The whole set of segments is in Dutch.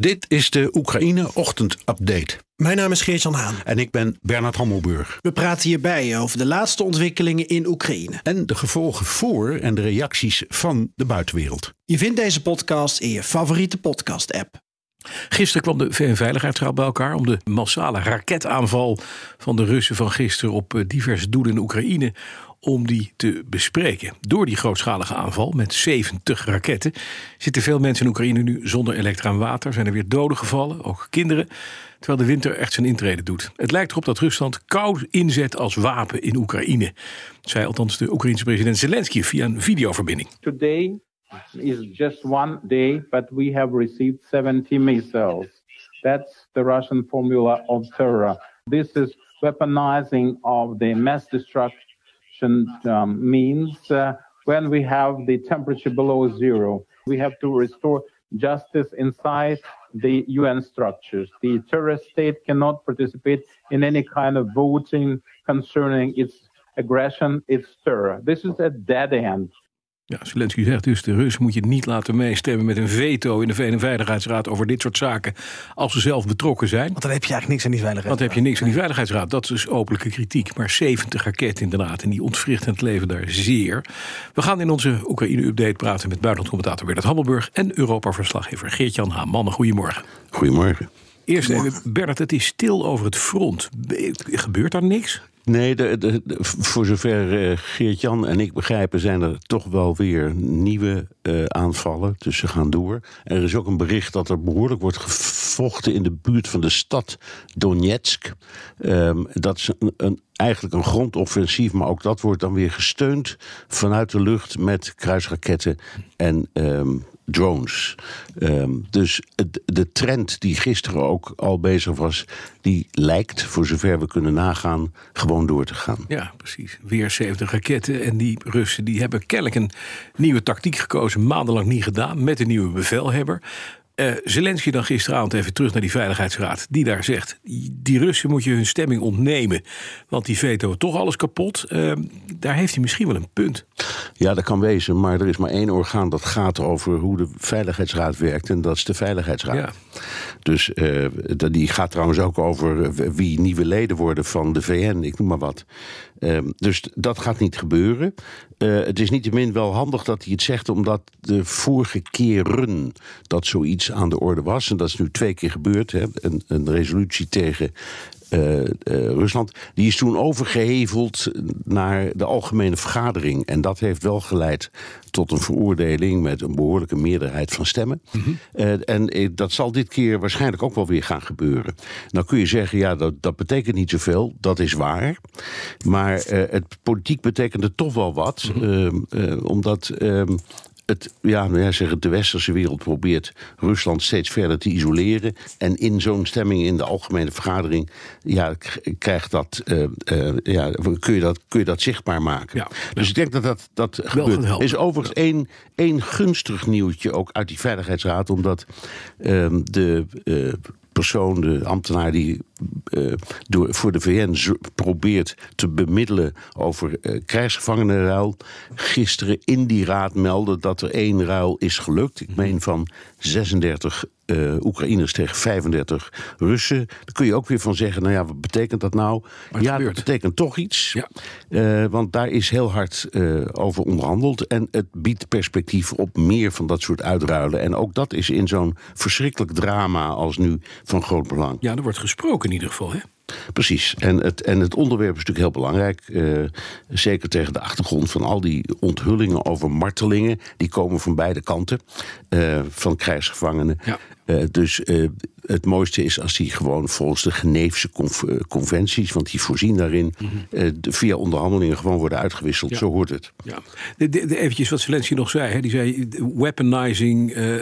Dit is de Oekraïne Ochtend Update. Mijn naam is Geert-Jan Haan. En ik ben Bernard Hammelburg. We praten hierbij over de laatste ontwikkelingen in Oekraïne. En de gevolgen voor en de reacties van de buitenwereld. Je vindt deze podcast in je favoriete podcast-app. Gisteren kwam de VN-veiligheidsraad bij elkaar om de massale raketaanval van de Russen van gisteren op eh, diverse doelen in Oekraïne om die te bespreken. Door die grootschalige aanval met 70 raketten zitten veel mensen in Oekraïne nu zonder elektra en water. Zijn er weer doden gevallen, ook kinderen. Terwijl de winter echt zijn intrede doet. Het lijkt erop dat Rusland koud inzet als wapen in Oekraïne. Zei althans de Oekraïense president Zelensky via een videoverbinding. Today is just one day, but we have received 70 missiles. That's the Russian formula of terror. This is weaponizing of the mass destruction um, means uh, when we have the temperature below zero. We have to restore justice inside the UN structures. The terrorist state cannot participate in any kind of voting concerning its aggression, its terror. This is a dead end. Ja, Zelensky zegt dus, de Rus moet je niet laten meestemmen met een veto in de VN-veiligheidsraad over dit soort zaken als ze zelf betrokken zijn. Want dan heb je eigenlijk niks aan die veiligheid. Want dan heb je niks aan die veiligheidsraad. Dat is dus openlijke kritiek. Maar 70 raketten inderdaad. En die ontwrichten het leven daar zeer. We gaan in onze Oekraïne-update praten met buitenlandcommentator Bernard Hammelburg en Europa-verslaggever Geert-Jan Haan. Mannen, goedemorgen. Goedemorgen. Eerst even, Bernard, het is stil over het front. Gebeurt daar niks? Nee, de, voor zover eh, Geert-Jan en ik begrijpen, zijn er toch wel weer nieuwe eh, aanvallen. Dus ze gaan door. Er is ook een bericht dat er behoorlijk wordt gevochten in de buurt van de stad Donetsk. Ehm, dat is een, eigenlijk een grondoffensief, maar ook dat wordt dan weer gesteund vanuit de lucht met kruisraketten en ehm, drones. Ehm, dus de trend die gisteren ook al bezig was, die lijkt, voor zover we kunnen nagaan, gewoon door te gaan. Ja, precies. Weer 70 raketten. En die Russen die hebben kennelijk een nieuwe tactiek gekozen. Maandenlang niet gedaan. Met een nieuwe bevelhebber. Eh Zelensky dan gisteravond even terug naar die Veiligheidsraad. Die daar zegt, die Russen moet je hun stemming ontnemen. Want die veto toch alles kapot. Eh, daar heeft hij misschien wel een punt. Ja, dat kan wezen, maar er is maar één orgaan dat gaat over hoe de Veiligheidsraad werkt, en dat is de Veiligheidsraad. Ja. Dus dat- die gaat trouwens ook over wie nieuwe leden worden van de VN, ik noem maar wat. Ehm, dus dat gaat niet gebeuren. Eh, het is niettemin wel handig dat hij het zegt, omdat de vorige keren dat zoiets aan de orde was, en dat is nu twee keer gebeurd, hè, een, een resolutie tegen eh, Rusland, die is toen overgeheveld naar de algemene vergadering. En dat heeft wel geleid tot een veroordeling met een behoorlijke meerderheid van stemmen. Eh, en dat zal dit keer waarschijnlijk ook wel weer gaan gebeuren. Nou kun je zeggen, ja, dat, dat betekent niet zoveel. Dat is waar. Maar het politiek betekent het toch wel wat. ehm, eh, omdat. Het, ja, ja, zeg het, de westerse wereld probeert Rusland steeds verder te isoleren. En in zo'n stemming in de algemene vergadering ja, krijgt dat, eh, eh, ja, kun, je dat, kun je dat zichtbaar maken. Ja, dus ik denk dat dat, dat gebeurt. Er is overigens één, één gunstig nieuwtje ook uit die Veiligheidsraad. Omdat ehm, de eh, persoon, de ambtenaar die door, voor de VN probeert te bemiddelen over eh krijgsgevangenenruil, gisteren in die raad meldde dat er één ruil is gelukt. Ik meen van 36 eh Oekraïners tegen 35 Russen. Daar kun je ook weer van zeggen, nou ja, wat betekent dat nou? ja, gebeurt. dat betekent toch iets. Ja. Eh, want daar is heel hard eh, over onderhandeld. En het biedt perspectief op meer van dat soort uitruilen. En ook dat is in zo'n verschrikkelijk drama als nu van groot belang. Ja, er wordt gesproken in ieder geval. Hè? Precies. En het, en het onderwerp is natuurlijk heel belangrijk. eh, zeker tegen de achtergrond van al die onthullingen over martelingen. Die komen van beide kanten. eh, van krijgsgevangenen. Ja. Eh, dus eh, het mooiste is als die gewoon volgens de Geneefse eh, conventies, want die voorzien daarin, eh, de- via onderhandelingen gewoon worden uitgewisseld. Ja. Zo hoort het. Ja. De, de, eventjes wat Zelensky nog zei. Hè. Die zei weaponizing. Eh,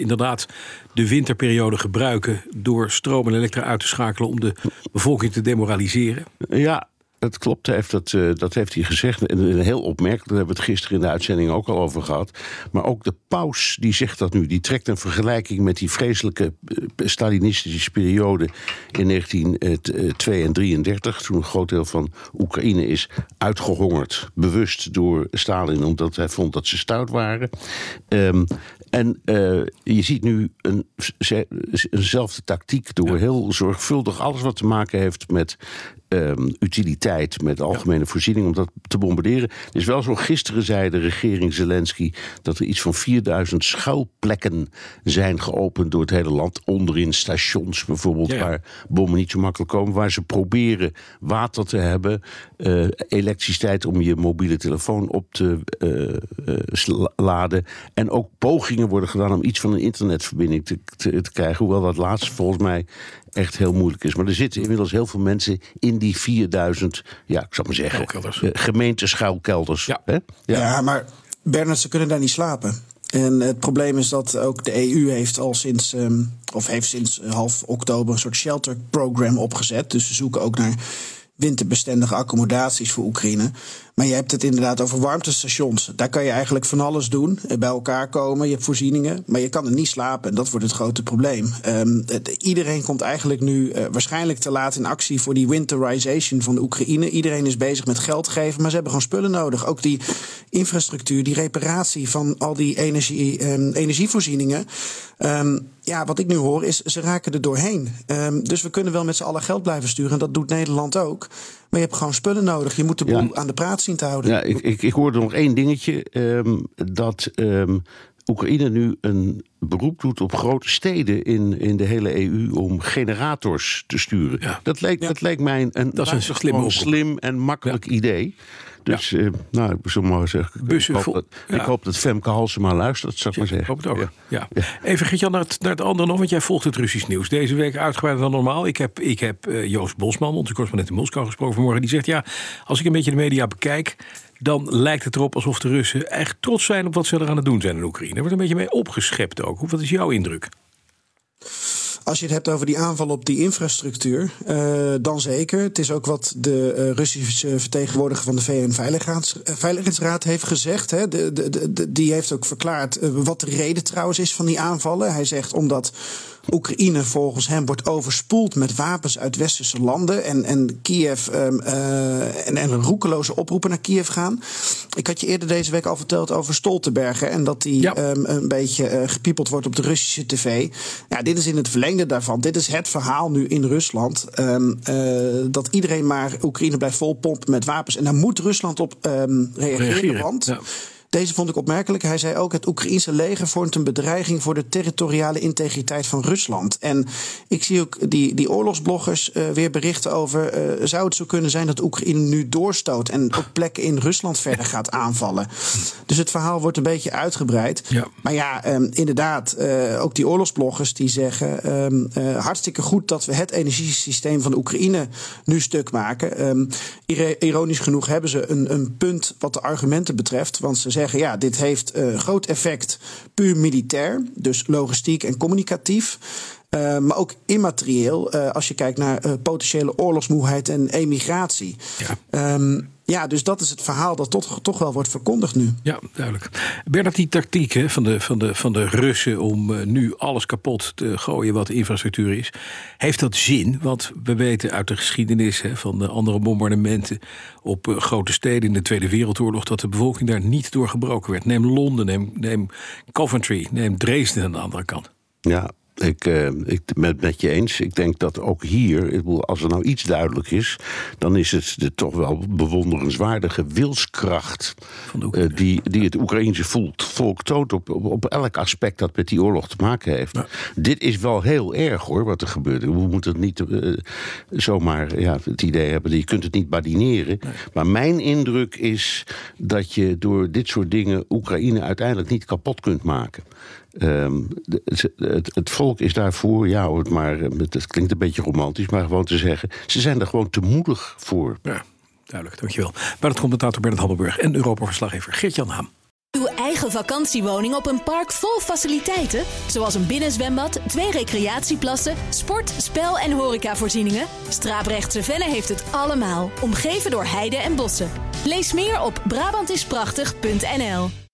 inderdaad de winterperiode gebruiken door stroom en elektra uit te schakelen om de bevolking te demoraliseren. Ja, dat klopt. Heeft dat, eh, dat heeft hij gezegd. En heel opmerkelijk, daar hebben we het gisteren in de uitzending ook al over gehad. Maar ook de paus die zegt dat nu. Die trekt een vergelijking met die vreselijke eh, Stalinistische periode in 1932 en 33. Toen een groot deel van Oekraïne is uitgehongerd. Bewust door Stalin, omdat hij vond dat ze stout waren. Ehm, en eh, je ziet nu een, ze- eenzelfde tactiek door heel zorgvuldig alles wat te maken heeft met ehm, utiliteit, met algemene voorziening, om dat te bombarderen. Het is wel zo, gisteren zei de regering Zelensky dat er iets van 4000 schuilplekken zijn geopend door het hele land. Onderin stations bijvoorbeeld, Ja, ja. waar bommen niet zo makkelijk komen. Waar ze proberen water te hebben, eh, elektriciteit om je mobiele telefoon op te eh, eh, laden. En ook pogingen worden gedaan om iets van een internetverbinding te, te, te krijgen. Hoewel dat laatste volgens mij echt heel moeilijk is. Maar er zitten inmiddels heel veel mensen in die 4000, ja, ik zou maar zeggen, Schuilkelders. eh, gemeenteschuilkelders. Ja. Hè? Ja. maar Bernard, ze kunnen daar niet slapen. En het probleem is dat ook de EU heeft al sinds, ehm, of heeft sinds half oktober een soort shelter program opgezet. Dus ze zoeken ook naar winterbestendige accommodaties voor Oekraïne. Maar je hebt het inderdaad over warmtestations. Daar kan je eigenlijk van alles doen, eh, bij elkaar komen, je hebt voorzieningen, maar je kan er niet slapen. En dat wordt het grote probleem. Ehm, iedereen komt eigenlijk nu eh, waarschijnlijk te laat in actie voor die winterization van de Oekraïne. Iedereen is bezig met geld geven, maar ze hebben gewoon spullen nodig. Ook die infrastructuur, die reparatie van al die energie, ehm, energievoorzieningen. Ehm, ja, wat ik nu hoor is, ze raken er doorheen. Ehm, dus we kunnen wel met z'n allen geld blijven sturen. En dat doet Nederland ook. Maar je hebt gewoon spullen nodig. Je moet de boel Ja. aan de praat zien te houden. Ja, ik, ik, ik hoorde nog één dingetje. ehm, dat ehm, Oekraïne nu een beroep doet op grote steden in, in de hele EU om generators te sturen. Ja. Dat, leek, dat leek mij een, Dat is een oproep. slim en makkelijk idee. Dus, eh, nou, ik zou maar zeggen. Bussen ik, hoop dat, ja. ik hoop dat Femke Halsema luistert, zou ik maar Ik zeggen. hoop het ook. Ja. Ja. Even Gert-Jan naar het, naar het andere nog, want jij volgt het Russisch nieuws. Deze week uitgebreider dan normaal. Ik heb, ik heb eh, Joost Bosman, onze correspondent in Moskou, gesproken vanmorgen. Die zegt, ja, als ik een beetje de media bekijk... dan lijkt het erop alsof de Russen echt trots zijn op wat ze er aan het doen zijn in Oekraïne. Er wordt een beetje mee opgeschept ook. Wat is jouw indruk? Als je het hebt over die aanval op die infrastructuur, eh, dan zeker. Het is ook wat de eh, Russische vertegenwoordiger van de VN-veiligheidsraad Veiligheidsraad heeft gezegd. Hè. De, de, de- die heeft ook verklaard eh, wat de reden trouwens is van die aanvallen. Hij zegt omdat Oekraïne volgens hem wordt overspoeld met wapens uit westerse landen. En, en Kiev ehm, eh, en, en roekeloze oproepen naar Kiev gaan. Ik had je eerder deze week al verteld over Stoltenberg. En dat die Ja. ehm, een beetje eh, gepiepeld wordt op de Russische tv. Ja, dit is in het verlengde daarvan. Dit is het verhaal nu in Rusland. ehm, eh, dat iedereen maar Oekraïne blijft volpompen met wapens. En daar moet Rusland op ehm, reageren. Reageren, Want ja. Deze vond ik opmerkelijk. Hij zei ook: het Oekraïense leger vormt een bedreiging voor de territoriale integriteit van Rusland. En ik zie ook die, die oorlogsbloggers eh, weer berichten over. eh, zou het zo kunnen zijn dat Oekraïne nu doorstoot en op plekken in Rusland verder gaat aanvallen? Dus het verhaal wordt een beetje uitgebreid. Ja. Maar ja, ehm, inderdaad, eh, ook die oorlogsbloggers die zeggen: ehm, eh, hartstikke goed dat we het energiesysteem van Oekraïne nu stuk maken. Ehm, ironisch genoeg hebben ze een, een punt wat de argumenten betreft. Want ze zeggen: ja, dit heeft eh, groot effect puur militair, dus logistiek en communicatief. Eh, maar ook immaterieel, eh, als je kijkt naar potentiële oorlogsmoeheid en emigratie. Ja. Ehm, ja, dus dat is het verhaal dat toch, toch wel wordt verkondigd nu. Ja, duidelijk. Bernard, die tactiek hè, van, de, van, de, van de Russen om eh, nu alles kapot te gooien wat infrastructuur is, heeft dat zin? Want we weten uit de geschiedenis hè, van de andere bombardementen op eh, grote steden in de Tweede Wereldoorlog dat de bevolking daar niet door gebroken werd. Neem Londen, neem, neem Coventry, neem Dresden aan de andere kant. Ja, ik, eh, ik ben het met je eens. Ik denk dat ook hier, ik bedoel, als er nou iets duidelijk is, dan is het de toch wel bewonderenswaardige wilskracht eh, die, die het Oekraïnse volk, toont op, op, op elk aspect dat met die oorlog te maken heeft. Dit is wel heel erg hoor, wat er gebeurt. We moeten het niet eh, zomaar ja, het idee hebben, je kunt het niet badineren. Maar mijn indruk is dat je door dit soort dingen Oekraïne uiteindelijk niet kapot kunt maken. Ehm, het, het volk is daarvoor, ja, hoor, maar eh, het, het klinkt een beetje romantisch, maar gewoon te zeggen, ze zijn er gewoon te moedig voor. Ja, duidelijk, dankjewel. Buitencommentator Bernard Hammelburg en Europa-verslaggever Geert-Jan Haan. Uw eigen vakantiewoning op een park vol faciliteiten, zoals een binnenzwembad, twee recreatieplassen, sport, spel en horecavoorzieningen. Straaprechtse Venne heeft het allemaal, omgeven door heide en bossen. Lees meer op Brabantisprachtig.nl.